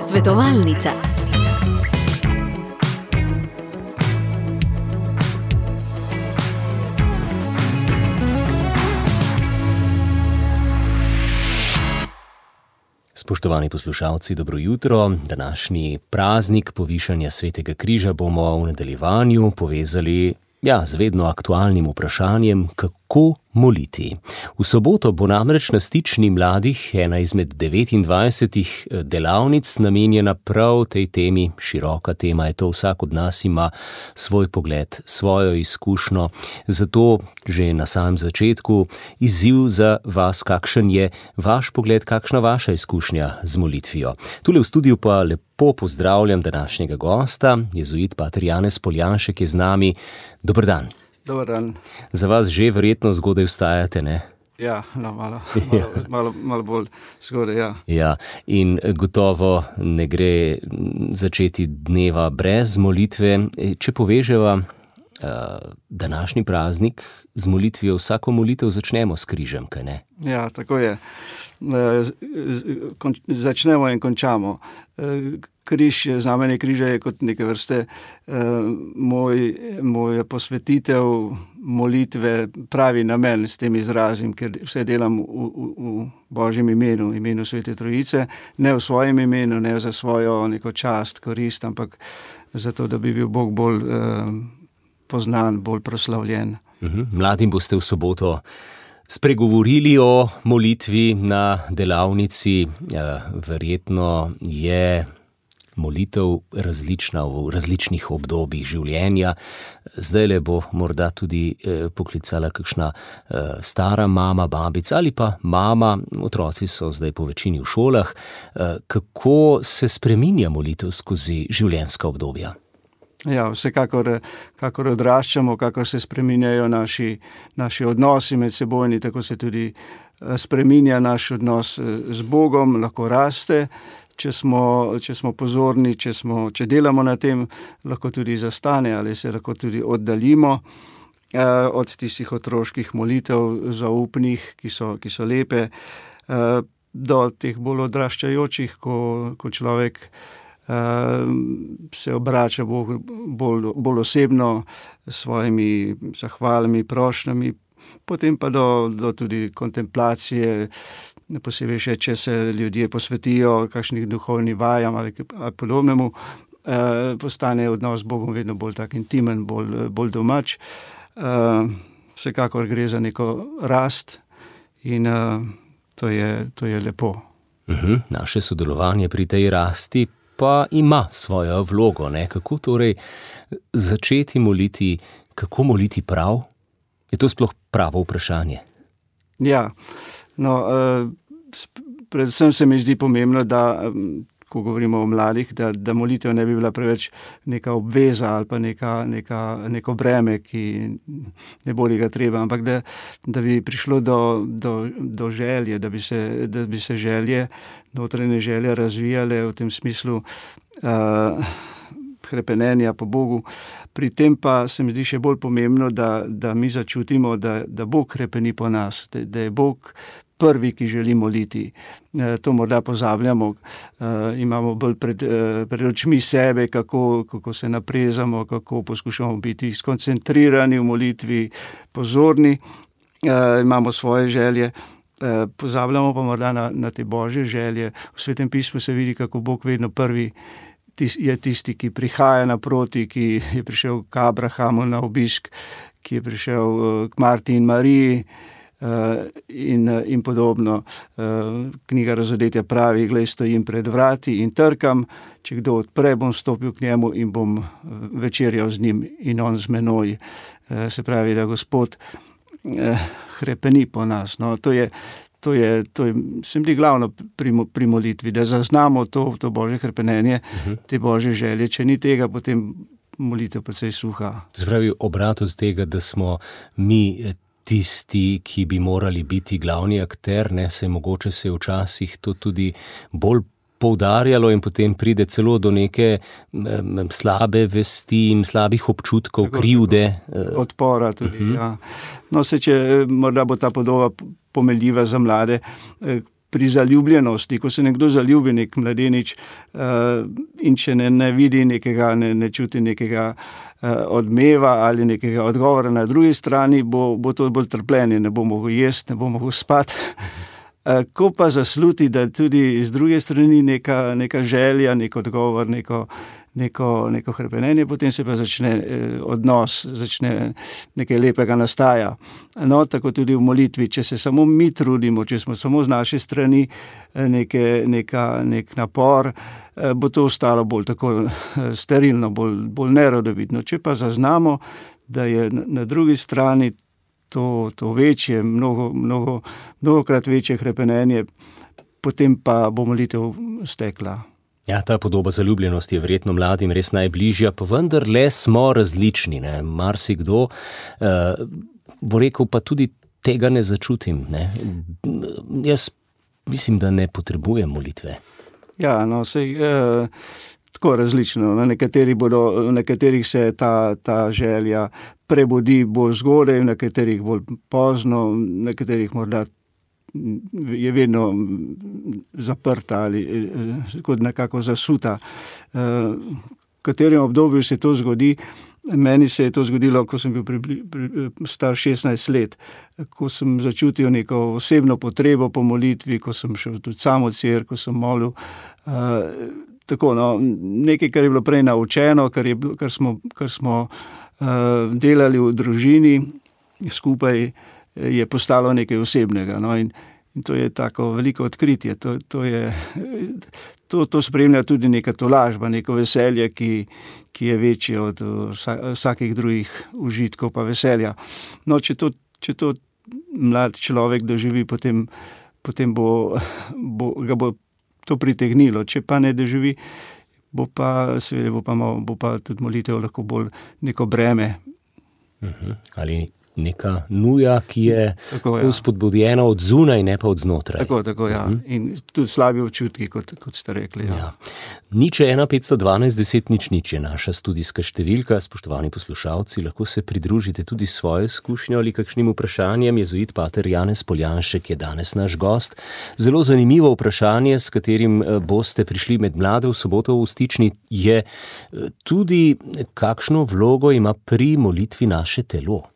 Svetovalnica. Spoštovani poslušalci, dobro jutro. Današnji praznik povišanja svetega križa bomo v nadaljevanju povezali ja, z vedno aktualnim vprašanjem, kako moliti. V soboto bo namreč na stični mladih ena izmed 29 eh, delavnic namenjena prav tej temi, široka tema je to, vsak od nas ima svoj pogled, svojo izkušnjo. Zato že na samem začetku izziv za vas, kakšen je vaš pogled, kakšna vaša izkušnja z molitvijo. Tule v studiu pa lepo pozdravljam današnjega gosta, jezuit Pater Janez Poljanšek je z nami. Dobr dan. Dobar dan. Za vas že verjetno zgodaj vstajate, ne? Ja, no, malo, malo, malo, malo bolj zgodaj. Ja. Ja, in gotovo ne gre začeti dneva brez molitve. Če poveževa uh, današnji praznik z molitvijo, vsako molitev začnemo s križem, ja, tako je. Začnemo in končamo. Križ je znamenje križa, je kot neke vrste moj, moj posvetitev molitve, pravi namen s tem izrazim, ker vse delam v, v, v Božjem imenu, imenu Svete Trojice, ne v svojem imenu, ne za svojo neko čast, korist, ampak zato, da bi bil Bog bolj poznan, bolj proslavljen. Mhm. Mladim boste v soboto spregovorili o molitvi na delavnici. Verjetno je molitev različna v različnih obdobjih življenja. Zdaj le bo morda tudi e, poklicala kakšna e, stara mama, babica ali pa mama, otroci so zdaj po večini v šolah. Kako se spreminja molitev skozi življenjska obdobja? Ja, vsekakor, kako odraščamo, kako se spreminjajo naši, naši odnosi med seboj, tako se tudi spreminja naš odnos z Bogom, lahko raste. Če smo, če smo pozorni, če, smo, če delamo na tem, lahko tudi zastane ali se lahko tudi oddaljimo eh, od tistih otroških molitev, zaupnih, ki so, ki so lepe, eh, do teh bolj odraščajočih, ko, ko človek se obrača bolj, bolj, bolj osebno s svojimi zahvalami, prošnjami, potem pa do, do tudi kontemplacije, posebej še, če se ljudje posvetijo kakšnih duhovnih vajam ali, ali podobnemu, eh, postane odnos z Bogom vedno bolj tak intimen, bolj, bolj domač. Eh, vsekakor gre za neko rast in eh, to, je, to je lepo. Uhum, naše sodelovanje pri tej rasti pa ima svojo vlogo. Ne? Kako torej začeti moliti, kako moliti prav? Je to sploh pravo vprašanje? Ja, no, uh, predvsem se mi zdi pomembno, da. Ko govorimo o mladih, da, da molitev ne bi bila preveč neka obveza ali pa neka, neka, neko breme, ki ne bo ga treba, ampak da, da bi prišlo do, do, do želje, da bi, se, da bi se želje, notranje želje razvijale v tem smislu. Uh, Krepenenja po Bogu, pri tem pa se mi zdi še bolj pomembno, da, da mi začutimo, da, da Bog krepeni po nas, da, da je Bog prvi, ki želi moliti. Eh, to morda pozabljamo, eh, imamo bolj pred, eh, pred očmi sebe, kako, kako se naprezamo, kako poskušamo biti skoncentrirani v molitvi, pozorni, imamo svoje želje. Pozabljamo pa morda na, na te božje želje. V svetem pismu se vidi, kako Bog vedno prvi je tisti, ki prihaja naproti, ki je prišel k Abrahamu na obisk, ki je prišel k Marti in Mariji. Eh, in, eh, in podobno. Eh, knjiga Razodetja pravi: Glej, stojim pred vrati in trkam, če kdo odpre, bom stopil k njemu in bom večerjal z njim in on z menoj. Se pravi, da Gospod hrepeni po nas. No, to je, to je, to je, se mi zdi glavno pri, pri molitvi, da zaznamo to, to božje hrpenenje, uh mhm. -huh. te božje želje. Če ni tega, potem molitev precej suha. Spravi obrat od tega, da smo mi tisti, ki bi morali biti glavni akter, ne se mogoče se včasih to tudi bolj. Poudarjalo in potem pride celo do neke um, slabe vesti in slabih občutkov, Tako, krivde. Eh. Odpora tudi. Uh mhm. -huh. ja. no, se, če morda bo ta podoba pomeljiva za mlade, eh, pri zaljubljenosti, ko se nekdo zaljubi, nek mladenič, in če ne, ne vidi nekega, ne, ne čuti nekega odmeva ali nekega odgovora na drugi strani, bo, bo to bolj trpljenje, ne bo mogel jesti, ne bo mogel spati. Ko pa zasluti, da tudi z druge strani neka, neka želja, nek odgovor, neko, neko, neko hrepenenje, potem se pa začne eh, odnos, začne nekaj lepega nastaja. No, tako tudi v molitvi, če se samo mi trudimo, če smo samo z naše strani eh, neke, neka, nek napor, eh, bo to ostalo bolj tako sterilno, bolj, bolj nerodovitno. Če pa zaznamo, da je na drugi strani to, to večje, mnogo, mnogo, mnogokrat večje hrepenenje, potem pa bo molitev stekla. Ja, ta podoba zaljubljenosti je verjetno mladim res najbližja, pa vendar le smo različni. Marsikdo uh, bo rekel, pa tudi tega ne začutim. Ne? Jaz mislim, da ne potrebujem molitve. Ja, no, sej, uh, tako različno. Na, nekateri bodo, na nekaterih se ta, ta želja prebudi bolj zgodaj, na nekaterih bolj pozno, na nekaterih morda je vedno zaprta ali kot nekako zasuta. V katerem obdobju se to zgodi? Meni se je to zgodilo, ko sem bil pri, pri, star 16 let, ko sem začutil neko osebno potrebo po molitvi, ko sem šel tudi samo cer, ko sem molil. Uh, tako, no, nekaj, kar je bilo prej naučeno, kar, je, kar smo, kar smo uh, delali v družini skupaj, je postalo nekaj osebnega. No, in, In to je tako veliko odkritje. To, to, je, to, to spremlja tudi neka tolažba, neko veselje, ki, ki je večje od vsakih drugih užitkov, pa veselja. No, če to, če to mlad človek doživi, potem, potem bo, bo, ga bo to pritegnilo. Če pa ne doživi, bo pa, seveda, bo pa, bo pa tudi molitev lahko bolj neko breme. Uh mhm. -huh. Ali neka nuja, ki je uspodbudjena ja. od zunaj, ne pa od znotraj. Tako, tako ja. Mhm. In tudi slabi občutki, kot, kot ste rekli. Ja. Ja. Nič 1, 512, 10, nič, nič je naša študijska številka. Spoštovani poslušalci, lahko se pridružite tudi svojo izkušnjo ali kakšnim vprašanjem. Jezuit Pater Janez Poljanšek je danes naš gost. Zelo zanimivo vprašanje, s katerim eh, boste prišli med mlade v soboto v stični, je eh, tudi, kakšno vlogo ima pri molitvi naše telo.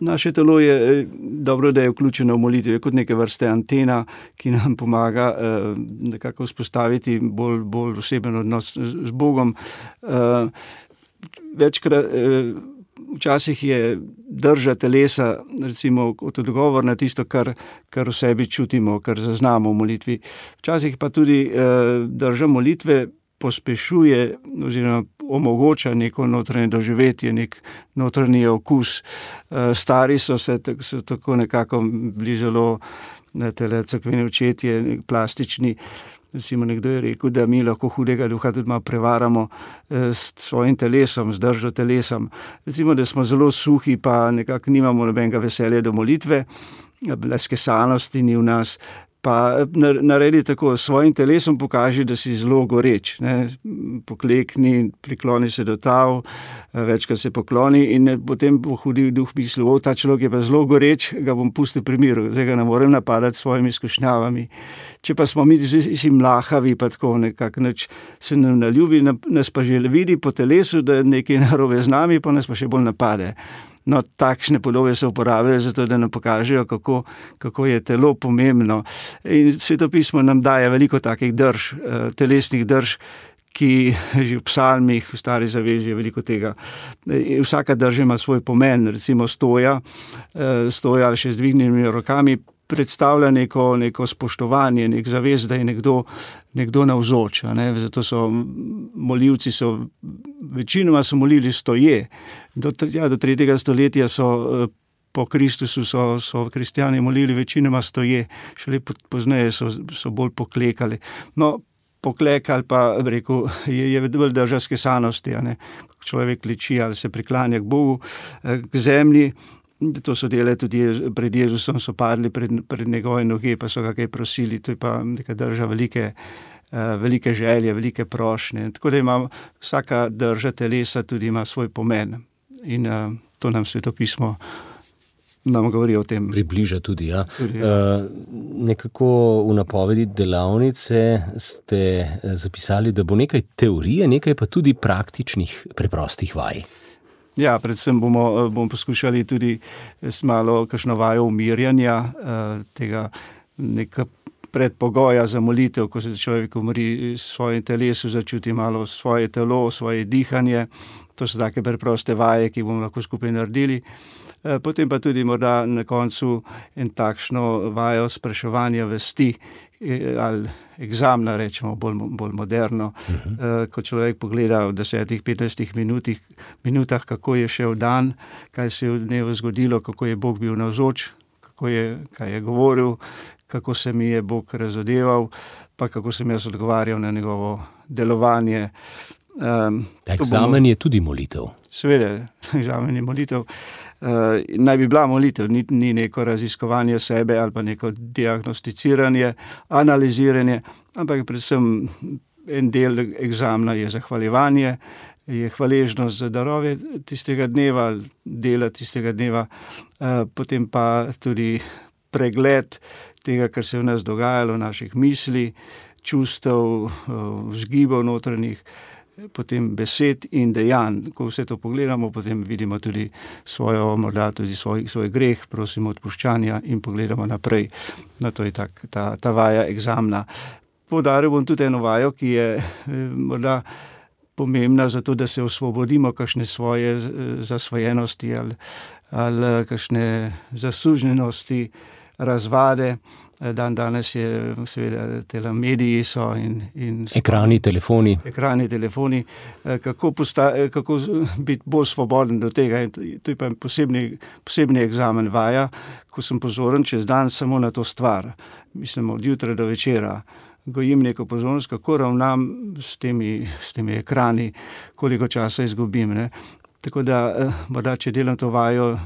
Naše telo je eh, dobro, da je vključeno v molitve, kot neke vrste antena, ki nam pomaga eh, nekako vzpostaviti bolj, bolj oseben odnos z Bogom. Eh, večkrat, včasih je drža telesa, recimo, kot odgovor na tisto, kar, kar v sebi čutimo, kar zaznamo v molitvi. Včasih pa tudi drža molitve pospešuje oziroma omogoča neko notranje doživetje, nek notranji okus. Eh, stari so se so tako nekako bili zelo crkveni očetje, plastični. Recimo nekdo je rekel, da mi lahko hudega duha tudi malo prevaramo eh, s svojim telesom, z držo telesom. Recimo, da smo zelo suhi, pa nekako nimamo nobenega veselja do molitve, bleske sanosti ni v nas, pa naredi tako s svojim telesom, pokaži, da si zelo goreč. Ne? Poklekni, prikloni se do tav, večkrat se pokloni in potem bo hudi duh mislil, o ta človek je pa zelo goreč, ga bom pustil pri miru, zdaj ga ne morem napadati s svojimi izkušnjavami. Če pa smo mi vsi mlahavi, pa tako nekako neč se nam naljubi, nas pa že vidi po telesu, da je nekaj narobe z nami, pa nas pa še bolj napade. No, takšne podobe se uporabljajo zato, da nam pokažejo, kako, kako je telo pomembno. In svetopismo nam daje veliko takih drž, eh, telesnih drž, ki že v psalmih, v stari zavezi je veliko tega. Eh, vsaka drža ima svoj pomen, recimo stoja, eh, stoja ali še z dvignjenimi rokami, predstavlja neko, neko spoštovanje, nek zavez, da je nekdo, nekdo navzoč. Ne? Zato so molilci, so, večinoma so molili stoje. Do, ja, do tretjega stoletja so. Po Kristusu so, so kristijani molili večinoma stoje, šele pozneje so, so bolj poklekali. No, poklekali pa rekel, je, je bolj državske sanosti, človek liči ali se priklanja k Bogu, eh, k zemlji. To so delali tudi pred Jezusom, so padli pred, pred njegove noge, pa so ga kaj prosili. To je pa neka drža velike, uh, velike želje, velike prošnje. Tako da ima vsaka drža telesa tudi ima svoj pomen in uh, to nam svetopismo nam govori o tem. Približa tudi. Ja. tudi ja. uh, nekako v napovedi delavnice ste zapisali, da bo nekaj teorije, nekaj pa tudi praktičnih, preprostih vaj. Ja, predvsem bomo, bomo poskušali tudi malo kakšno vajo umirjanja uh, tega nekega predpogoja za molitev, ko se človek umori s svojim telesom, začuti malo svoje telo, svoje dihanje. To so take preproste vaje, ki bomo lahko skupaj naredili. Eh, potem pa tudi morda na koncu en takšno vajo spraševanja vesti eh, ali egzamna, rečemo bolj, bolj moderno, uh mhm. -huh. ko človek pogleda v desetih, petnajstih minutih, minutah, kako je šel dan, kaj se je v dnevu zgodilo, kako je Bog bil navzoč, kako je, kaj je govoril, kako se mi je Bog razodeval, pa kako sem jaz odgovarjal na njegovo delovanje. Um, Examen je tudi molitev. Seveda, examen je molitev. Uh, naj bi bila molitev, ni, ni neko raziskovanje sebe ali pa neko diagnosticiranje, analiziranje, ampak predvsem en del examena je zahvaljevanje, je hvaležnost za darove tistega dneva, dela tistega dneva, uh, potem pa tudi pregled tega, kar se je v nas dogajalo, naših misli, čustev, eh, vzgibov notranjih, potem besed in dejanj. Ko vse to pogledamo, potem vidimo tudi svojo, morda tudi svoj, svoj greh, prosimo odpuščanja in pogledamo naprej. No, to je tak, ta, ta vaja egzamna. Podaril bom tudi eno vajo, ki je eh, morda. Pomembna je zato, da se osvobodimo kakšne svoje zasvojenosti ali, ali kakšne zasuženosti, razvade. Dan danes je, seveda, te mediji so in, in ekrani, telefoni. Ekrani, telefoni. Eh, kako, posta, eh, kako biti bolj svoboden do tega? In to je pa posebni, posebni egzamen vaja, ko sem pozoren čez dan samo na to stvar. Mislim, od jutra do večera. Gojim neko pozornost, kako ravnam s temi, s temi ekrani, koliko časa izgubim. Ne? Tako da, eh, morda, če delam to vajo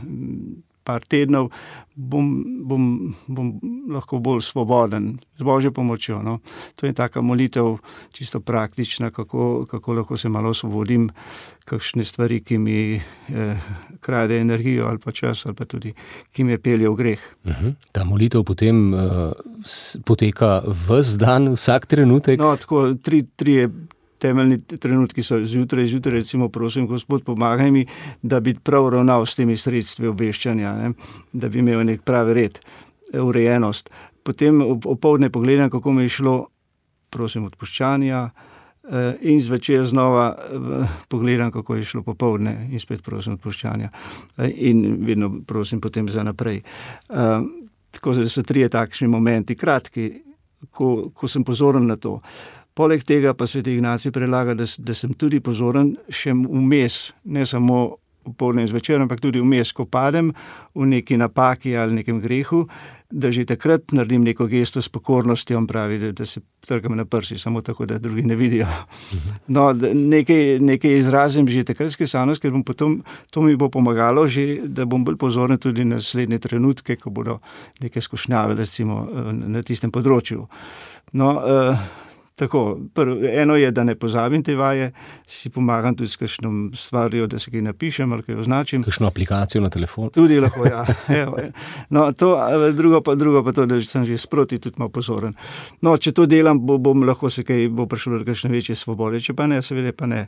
par tednov, bom, bom, bom lahko bolj svoboden, z božjo pomočjo. No. To je taka molitev, čisto praktična, kako, kako lahko se malo osvobodim, kakšne stvari, ki mi eh, kradejo energijo ali pa čas, ali pa tudi ki me peljejo v greh. Uh mhm. -huh. Ta molitev potem uh, poteka vse dan, vsak trenutek. No, tako tri, tri temeljni trenutki so zjutraj, zjutraj, recimo, prosim, gospod, pomagaj mi, da bi prav ravnal s temi sredstvi obveščanja, ne? da bi imel nek pravi red, urejenost. Potem opoldne pogledam, kako mi je šlo, prosim, odpuščanja. Eh, in zvečer znova eh, pogledam, kako je šlo popoldne, in spet prosim odpuščanja. Eh, in vedno prosim potem za naprej. Tako da so tri takšni momenti, kratki, ko, ko sem pozoren na to. Poleg tega pa svet Ignacij predlaga, da, da sem tudi pozoren še vmes, ne samo popolne in zvečer, ampak tudi vmes, ko padem v neki napaki ali nekem grehu, da že takrat naredim neko gesto s pokornostjo, on pravi, da, da se trgam na prsi, samo tako, da drugi ne vidijo. No, nekaj, nekaj izrazim že takrat s kesanost, ker bom potem, to mi bo pomagalo, že, da bom bolj pozoren tudi na naslednje trenutke, ko bodo neke skušnjave, recimo na tistem področju. No, uh, Tako, prv, eno je, da ne pozabim te vaje, si pomagam tudi s kakšno stvarjo, da se kaj napišem ali kaj označim. Kakšno aplikacijo na telefon. Tudi lahko, ja. Evo, no, to, drugo, pa, drugo pa to, da sem že sproti tudi malo pozoren. No, če to delam, bo, bom lahko se kaj, bo prišlo do kakšne večje svobode, če pa ne, seveda pa ne.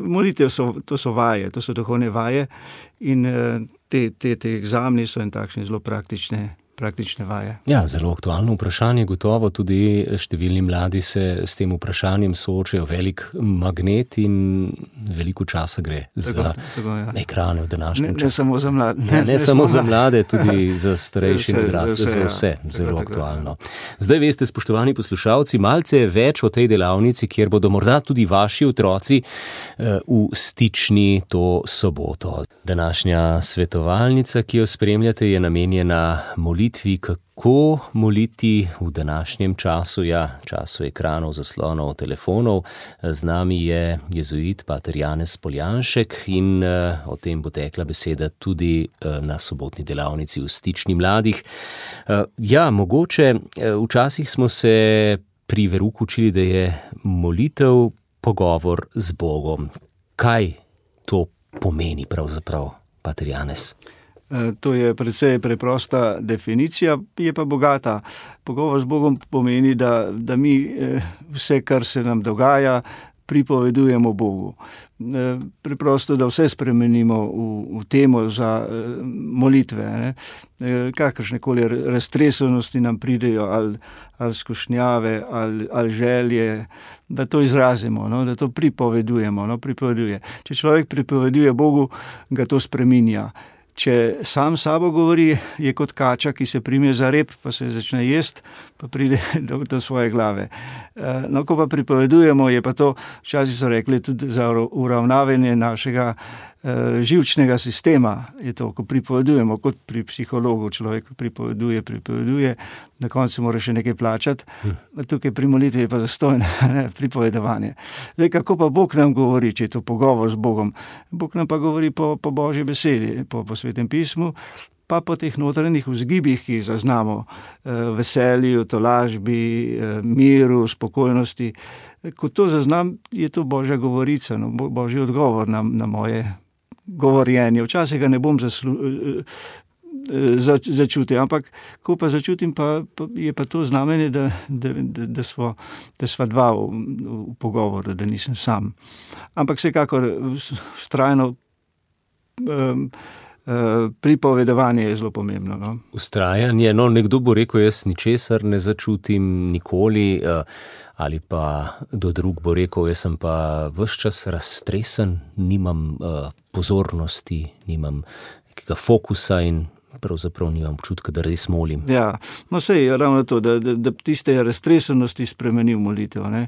Molitev so, to so vaje, to so duhovne vaje in te, te, te egzamni so in takšne zelo praktične praktične vaje. Ja, zelo aktualno vprašanje, gotovo tudi številni mladi se s tem vprašanjem soočajo. Velik magnet in veliko časa gre tako, za tako, ja. ekrane v današnjem času. Ne samo za mlade, ne, ne, ne samo za mlade, tudi za starejše in odrasle, za vse, ja. zelo tako, aktualno. Zdaj veste, spoštovani poslušalci, malce več o tej delavnici, kjer bodo morda tudi vaši otroci eh, v stični to soboto. Današnja svetovalnica, ki jo spremljate, je namenjena molitvi molitvi, kako moliti v današnjem času, ja, času ekranov, zaslonov, telefonov. Z nami je jezuit Pater Janez Poljanšek in uh, o tem bo tekla beseda tudi uh, na sobotni delavnici v stični mladih. Uh, ja, mogoče včasih smo se pri veruku učili, da je molitev pogovor z Bogom. Kaj to pomeni pravzaprav? Pater Janes? Eh, to je precej preprosta definicija, je pa bogata. Pogovor z Bogom pomeni, da, da mi eh, vse, kar se nam dogaja, pripovedujemo Bogu. Eh, preprosto, da vse spremenimo v, v temo za molitve. Ne? Kakršne koli raztresenosti nam pridejo, ali, ali skušnjave, ali, ali želje, da to izrazimo, no? da to pripovedujemo. No? Pripoveduje. Če človek pripoveduje Bogu, ga to spreminja. Če sam sabo govori, je kot kača, ki se prime za rep, pa se začne jesti, pa pride do, do svoje glave. Eh, no, ko pa pripovedujemo, je pa to, včasih so rekli, tudi za uravnavanje našega živčnega sistema. Je to, ko pripovedujemo, kot pri psihologu, človek pripoveduje, pripoveduje, na koncu mora še nekaj plačati. Hm. Tukaj pri molitvi je pa zastojno, pripovedovanje. Zdaj, kako pa Bog nam govori, če je to pogovor z Bogom? Bog nam pa govori po, po Božji besedi, po, po svetem pismu. Pa po teh notranjih vzgibih, ki jih zaznamo, eh, veselju, tolažbi, eh, miru, spokojnosti. Ko to zaznam, je to božja govorica, no, božji odgovor na, na moje govorjenje. Včasih ga ne bom zaslu, eh, eh, zač, začutil, ampak ko pa začutim, pa, pa je pa to znamenje, da, da, da, da, smo, da smo dva v, v pogovoru, da nisem sam. Ampak vsekakor vztrajno. Um, Pripovedovanje je zelo pomembno. No? Ustrajanje. No, nekdo bo rekel, jaz ničesar ne začutim, nikoli. Uh, ali pa do drug bo rekel, jaz sem pa vse čas razstresen, nimam uh, pozornosti, nimam nekega fokusa in pravzaprav nimam občutka, da res molim. Ja, no, sej je ravno to, da, da, da tiste razstresenosti spremeni v molitev. Ne?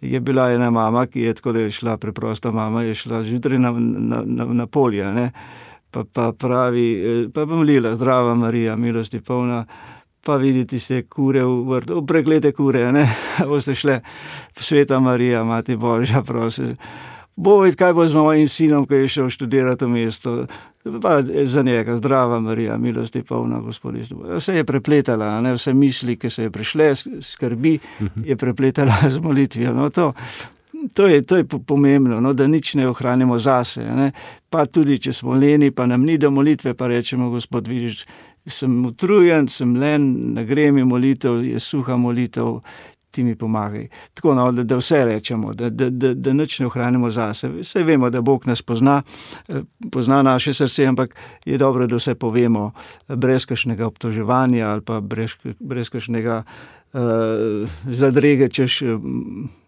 Je bila ena mama, ki je tako je šla, preprosta mama, je šla zjutraj na, na, na, na polje. Pa, pa pravi, eh, pa bom lila, zdrava Marija, milosti polna pa videti se kure v vrtu, preglede kure, ne, boste šle, sveta Marija, mati Božja, prosim. Bo videti, kaj bo z mojim sinom, ki je šel študirati v mesto. Pa za njega, zdrava Marija, milosti polna, gospod. Vse je prepletala, ne? vse misli, ki so je prišle, skrbi, mhm. je prepletala z molitvijo. No, to, to, je, to je pomembno, no? da nič ne ohranimo zase. Ne? Pa tudi, če smo leni, pa nam ni do molitve, pa rečemo, gospod, vidiš, sem utrujen, sem len, ne gre mi molitev, je suha molitev, ti mi pomagaj. Tako no, da, da vse rečemo, da, da, da, da nič ne ohranimo zase. Vse vemo, da Bog nas pozna, eh, pozna naše srce, ampak je dobro, da vse povemo brez kašnega obtoževanja ali pa brez, brez kašnega uh, zadrege, češ. To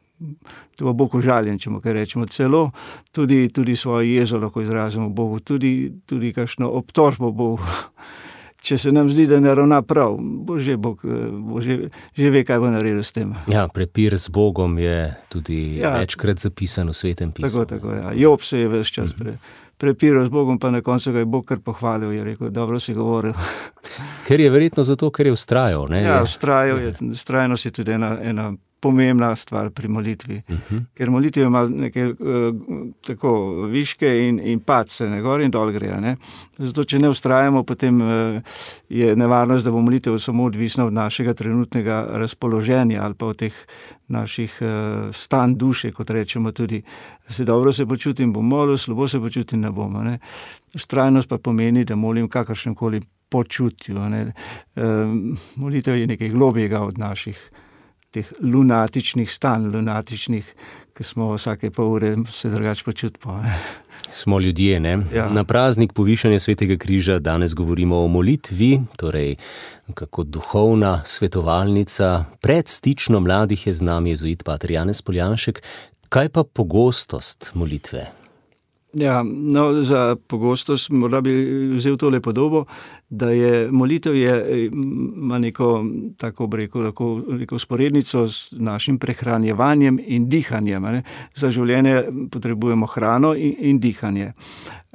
bo Bog užaljen, če mu kaj rečemo. Celo tudi, tudi svojo jezo lahko izrazimo Bogu, tudi, tudi kakšno obtožbo Bogu če se nam zdi, da ne ravna prav, bo že Bog eh, bo že, že ve, kaj bo naredil s tem. Ja, prepir z Bogom je tudi ja, večkrat zapisan v svetem pismu. Tako, tako, ja. Job se je vse čas pre, prepiral z Bogom, pa na koncu ga je Bog kar pohvalil, je rekel, dobro si govoril. Ker je verjetno zato, ker je ustrajal. Ja, ustrajal je, ustrajnost je tudi ena. ena pomembna stvar pri molitvi. Uh mhm. -huh. Ker molitva ima nekaj uh, tako viške in, in pace, ne gor in dol gre. Ne? Zato, če ne ustrajamo, potem uh, je nevarnost, da bo molitev samo odvisna od našega trenutnega razpoloženja ali pa od teh naših uh, stanj duše, kot rečemo tudi. Se dobro se počutim, bom molil, slabo se počutim, ne bom. Ne? Ustrajnost pa pomeni, da molim kakršnem koli počutju. Uh, molitev je nekaj globjega od naših teh lunatičnih stanj, lunatičnih, ki smo vsake pol ure se drugače počutili. Smo ljudje, ne? Ja. Na praznik povišanja svetega križa danes govorimo o molitvi, torej kako duhovna svetovalnica. Pred stično mladih je z nami jezuit Pater Janez Poljanšek. Kaj pa pogostost molitve? Ja, no, za pogostost morda bi vzel tole podobo, da je molitev je, ima neko tako rekel, lahko neko sporednico z našim prehranjevanjem in dihanjem. Ne. Za življenje potrebujemo hrano in, in dihanje.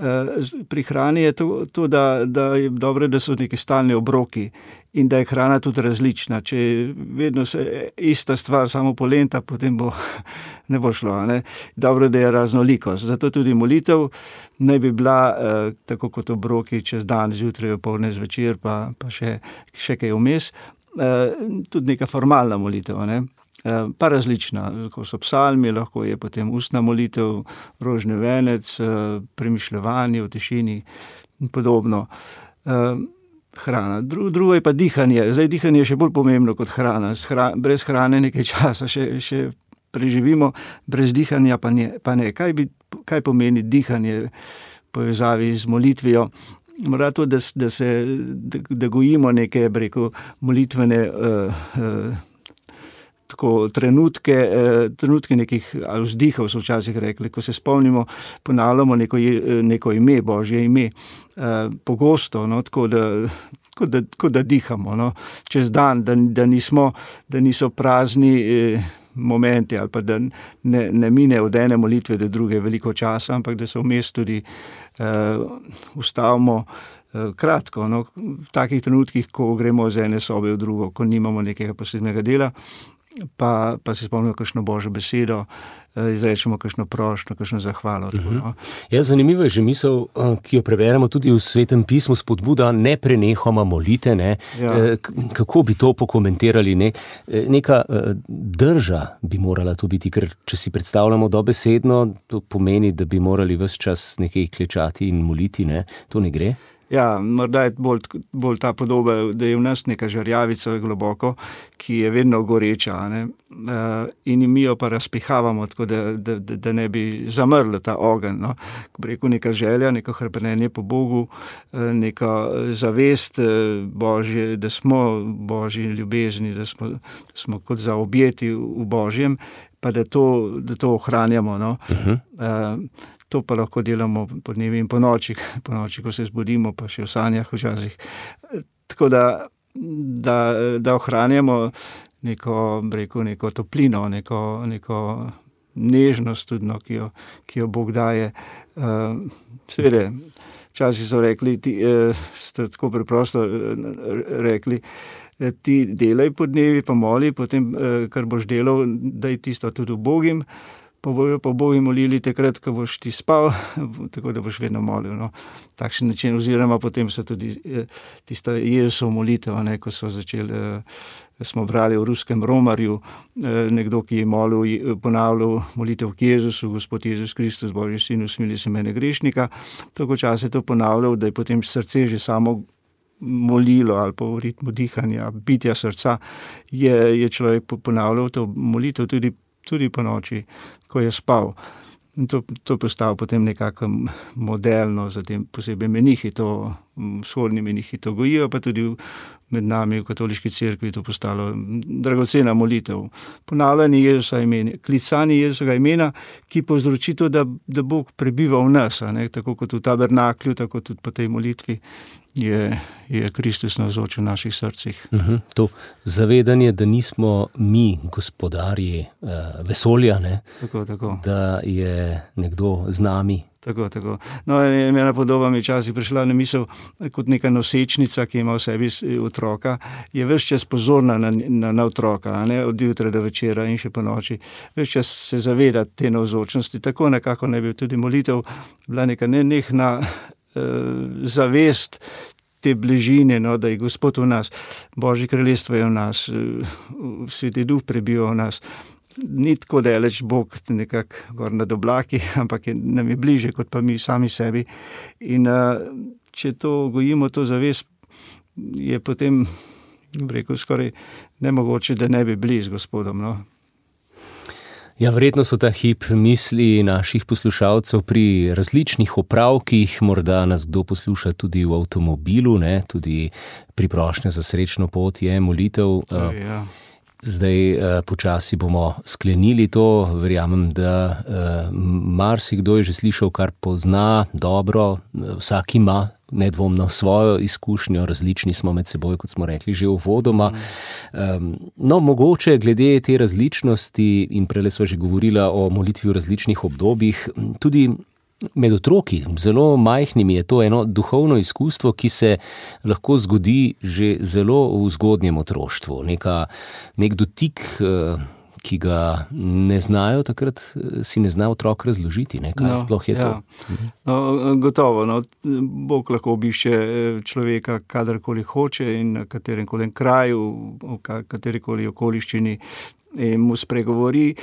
Eh, pri hrani je to, to da, da je dobro, da so neki stalni obroki in da je hrana tudi različna. Če je vedno se ista stvar, samo polenta, potem bo, ne bo šlo. Ne? Dobro, da je raznolikost. Zato tudi molitev naj bi bila eh, tako kot obroki čez dan, zjutraj, polne zvečer, pa, pa še, še kaj vmes. Eh, tudi neka formalna molitev. Ne? Eh, pa različna, lahko so psalmi, lahko je potem ustna molitev, rožni venec, eh, premišljevanje v tišini in podobno. Uh, hrana. Dru, drugo je pa dihanje. Zdaj, dihanje je še bolj pomembno kot hrana. Hra, brez hrane nekaj časa še, še preživimo, brez dihanja pa ne. Pa ne. Kaj, bi, kaj pomeni dihanje v povezavi z molitvijo? Morda to, da, da se da, da gojimo neke rekel, molitvene uh, uh, tako, trenutke, eh, trenutke nekih vzdihov, so včasih rekli, ko se spomnimo, ponavljamo neko, neko ime, božje ime, eh, pogosto, no, tako da. Kot da, ko da dihamo no, čez dan, da, da, nismo, da niso prazni eh, momenti, ali pa da ne, ne mine od ene molitve do druge veliko časa, ampak da se vmes tudi eh, ustavimo eh, kratko, no, v takih trenutkih, ko gremo iz ene sobe v drugo, ko nimamo nekega posebnega dela, pa, pa se spomnimo kakšno božjo besedo, eh, izrečemo kakšno prošlo, kakšno zahvalo. Uh -huh. no. ja, zanimivo je že misel, eh, ki jo preberemo tudi v svetem pismu, spodbuda ne prenehoma molite. Ne? Ja. Eh, kako bi to pokomentirali? Ne? Neka drža bi morala to biti, ker če si predstavljamo dobesedno, to pomeni, da bi morali vse čas nekaj klečati in moliti. Ne? To ne gre. Ja, morda je bolj, bolj ta podoba, da je v nas neka žrjavica globoko, ki je vedno goreča. Ne? Uh, in mi jo pa razpihavamo, tako da, da, da, da ne bi zamrl ta ogenj. No? Rekel neka želja, neko hrpenenje po Bogu, uh, neka zavest, uh, božje, da smo božji ljubezni, da smo, da smo kot zaobjeti v, v božjem, pa da to, da to ohranjamo. No? Uh -huh. Uh, to pa lahko delamo po dnevi in po noči, po noči, ko se zbudimo, pa še v sanjah včasih. Tako da, da, da ohranjamo neko, rekel, neko toplino, neko, neko nežnost, tudi, no, ki, jo, ki jo Bog daje. Uh, Seveda, včasih so rekli, ti uh, ste tako preprosto uh, rekli. Ti delaj po dnevi, pa moli, potem, kar boš delal, da je tisto tudi ubogim. Uh, pa bojo pa boji molili takrat, ko boš ti spal, tako da boš vedno molil. No. Takšen način, oziroma potem so tudi eh, tiste Jezusov molitev, ne, ko so začeli, eh, smo brali v ruskem romarju, eh, nekdo, ki je molil, ponavljal molitev k Jezusu, Gospod Jezus Kristus, Božji sin, usmili se mene grešnika, tako čas je to ponavljal, da je potem srce že samo molilo ali pa v ritmu dihanja, bitja srca, je, je človek ponavljal to molitev tudi tudi po noči, ko je spal. In to, to postalo potem nekako modelno za te posebej menihi, to vzhodni menihi to gojijo, pa tudi med nami v katoliški cerkvi je to postalo dragocena molitev. Ponavljanje Jezusa imena, klicanje Jezusa imena, ki povzroči to, da, da Bog prebiva v nas, tako kot v tabernaklju, tako tudi po tej molitvi je, je Kristus navzoč v naših srcih. Uh mhm, -huh. To zavedanje, da nismo mi gospodarji uh, vesolja, tako, tako. da je nekdo z nami. Tako, tako. No, ena podoba mi je včasih prišla na misel, kot neka nosečnica, ki ima v sebi otroka, je vse čas pozorna na, na, na otroka, ne? od jutra do večera in še po noči. Vse čas se zaveda te navzočnosti, tako nekako ne bi tudi molitev bila neka nenehna zavest te bližine, no, da je Gospod v nas, Božje kraljestvo je v nas, uh, sveti duh prebiva v nas. Ni tako daleč Bog, nekako gor na oblaki, ampak je nam je bliže kot pa mi sami sebi. In uh, če to gojimo, to zavest, je potem, rekel, skoraj nemogoče, da ne bi bili z Gospodom. No. Ja, verjetno so ta hip misli naših poslušalcev pri različnih opravkih, morda nas kdo posluša tudi v avtomobilu, ne? tudi pri prošnji za srečno pot je molitev. Ja. Zdaj, počasi bomo sklenili to. Verjamem, da marsikdo je že slišal, kar pozna dobro, vsak ima nedvomno svojo izkušnjo, različni smo med seboj, kot smo rekli že v vodoma. No, mogoče glede te različnosti, in prej smo že govorili o molitvi v različnih obdobjih, tudi med otroki, zelo majhnimi, je to eno duhovno izkustvo, ki se lahko zgodi že zelo v zgodnjem otroštvu. Neka, nek dotik. Uh, ki ga ne znajo, takrat eh, si ne zna otrok razložiti, ne, kaj no, sploh je ja. to. No, gotovo, no, Bog lahko obišče eh, človeka, kadarkoli hoče in na katerem koli kraju, v katerikoli okoliščini. In mu spregovori.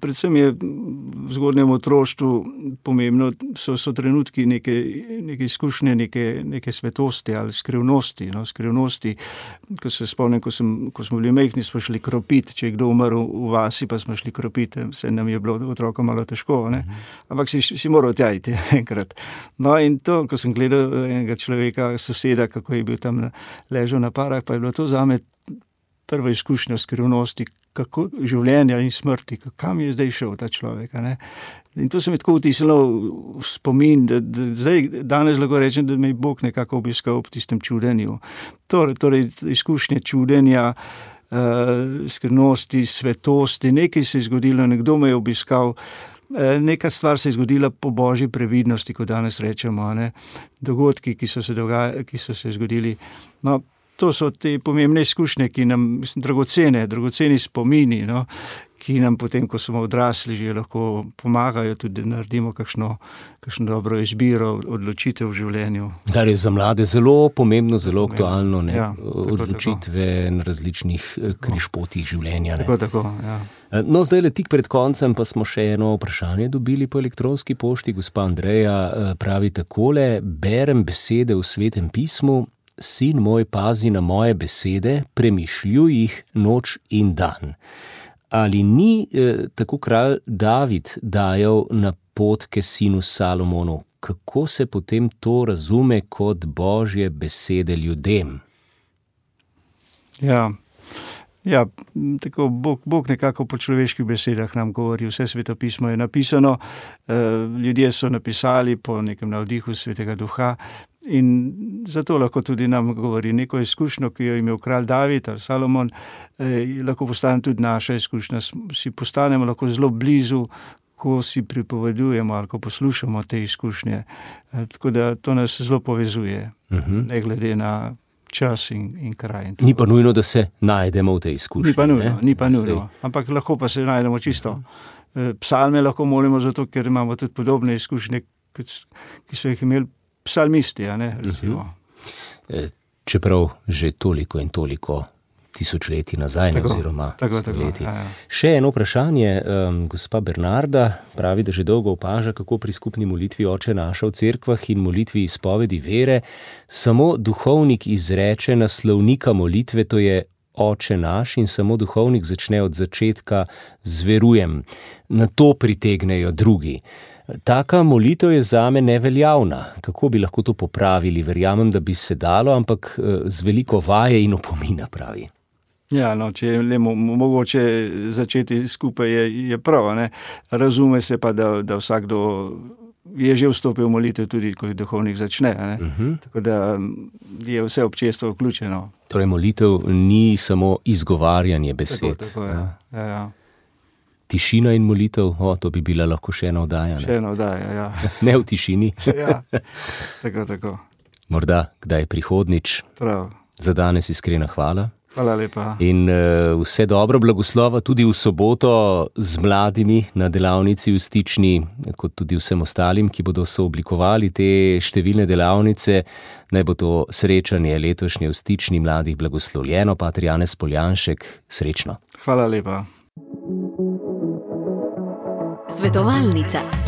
Predvsem je v zgodnjem otroštvu pomembno, so, so trenutki neke, neke izkušnje, neke, neke svetosti ali skrivnosti. No, skrivnosti. Ko se spomnim, ko, sem, ko smo bili mehni, smo šli kropiti. Če je kdo umrl v vasi, pa smo šli kropiti, se nam je bilo otrokom malo težko. Ne? Ampak si, si moral tjajti enkrat. No, in to, ko sem gledal enega človeka, soseda, kako je bil tam ležal na parah, pa je bilo to za me prva izkušnja skrivnosti, kako življenja in smrti, kam je zdaj šel ta človek. In to se mi tako vtisnilo v spomin, da, da zdaj, danes lahko rečem, da me je Bog nekako obiskal ob tistem čudenju. Torej, torej izkušnje čudenja, uh, skrivnosti, svetosti, nekaj se je zgodilo, nekdo me je obiskal. Neka stvar se je zgodila po božji previdnosti, kot danes rečemo, dogodki, ki so dogaja, ki so se zgodili. No, to so te pomembne izkušnje, ki nam, dragocene, dragoceni spomini, no, ki nam potem, ko smo odrasli, že lahko pomagajo, tudi da naredimo kakšno, kakšno dobro izbiro, odločitev v življenju. Kar je za mlade zelo pomembno, zelo aktualno, ne, ja, tako, odločitve tako. na različnih eh, križpotih življenja. Tako, tako, ja. Eh, no, zdaj le tik pred koncem pa smo še eno vprašanje dobili po elektronski pošti. Gospa Andreja eh, pravi takole: Berem besede v svetem pismu, sin moj pazi na moje besede, premišljuj jih noč in dan. Ali ni eh, tako kralj David dajal na potke sinu Salomonu, kako se potem to razume kot božje besede ljudem? Ja, Ja, tako Bog, Bog nekako po človeških besedah nam govori, vse svetopismo je napisano, eh, ljudje so napisali po nekem navdihu svetega duha in zato lahko tudi nam govori neko izkušnjo, ki jo je imel kralj David ali Salomon, eh, lahko postane tudi naša izkušnja, si postanemo lahko zelo blizu, ko si pripovedujemo ali ko poslušamo te izkušnje. Eh, tako da to nas zelo povezuje, uh mhm. -huh. ne glede na čas in, in kraj. In ni pa nujno, da se najdemo v tej izkušnji. Ni pa nujno, ni pa nujno. ampak lahko pa se najdemo čisto. Eh, psalme lahko molimo zato, ker imamo tudi podobne izkušnje, ki so jih imeli psalmisti. Ne, eh, Čeprav že toliko in toliko tisočletji nazaj, tako, oziroma tako, tako, ja, ja. Še eno vprašanje, um, gospa Bernarda pravi, da že dolgo opaža, kako pri skupni molitvi oče naša v cerkvah in molitvi izpovedi vere, samo duhovnik izreče naslovnika molitve, to je oče naš in samo duhovnik začne od začetka zverujem, na to pritegnejo drugi. Taka molitev je za me neveljavna. Kako bi lahko to popravili? Verjamem, da bi se dalo, ampak eh, z veliko vaje in opomina pravi. Ja, no, če je mogoče začeti skupaj, je, je prav. Ne? Razume se pa, da, da vsakdo je že vstopil v molitev, tudi ko je duhovnik začne. Uh mhm. -huh. Tako da je vse občestvo vključeno. Torej, molitev ni samo izgovarjanje besed. Tako, tako, ja. Ja, ja. Tišina in molitev, o, to bi bila lahko še ena oddaja. Še ena oddaja, ja. ne v tišini. ja, tako, tako. Morda kdaj prihodnič. Prav. Za danes iskrena hvala. Hvala lepa. In uh, vse dobro, blagoslova tudi v soboto z mladimi na delavnici v Stični, kot tudi vsem ostalim, ki bodo sooblikovali te številne delavnice. Naj bo to srečanje letošnje v Stični mladih blagoslovljeno, pa Trijane Spoljanšek, srečno. Hvala lepa. Svetovalnica.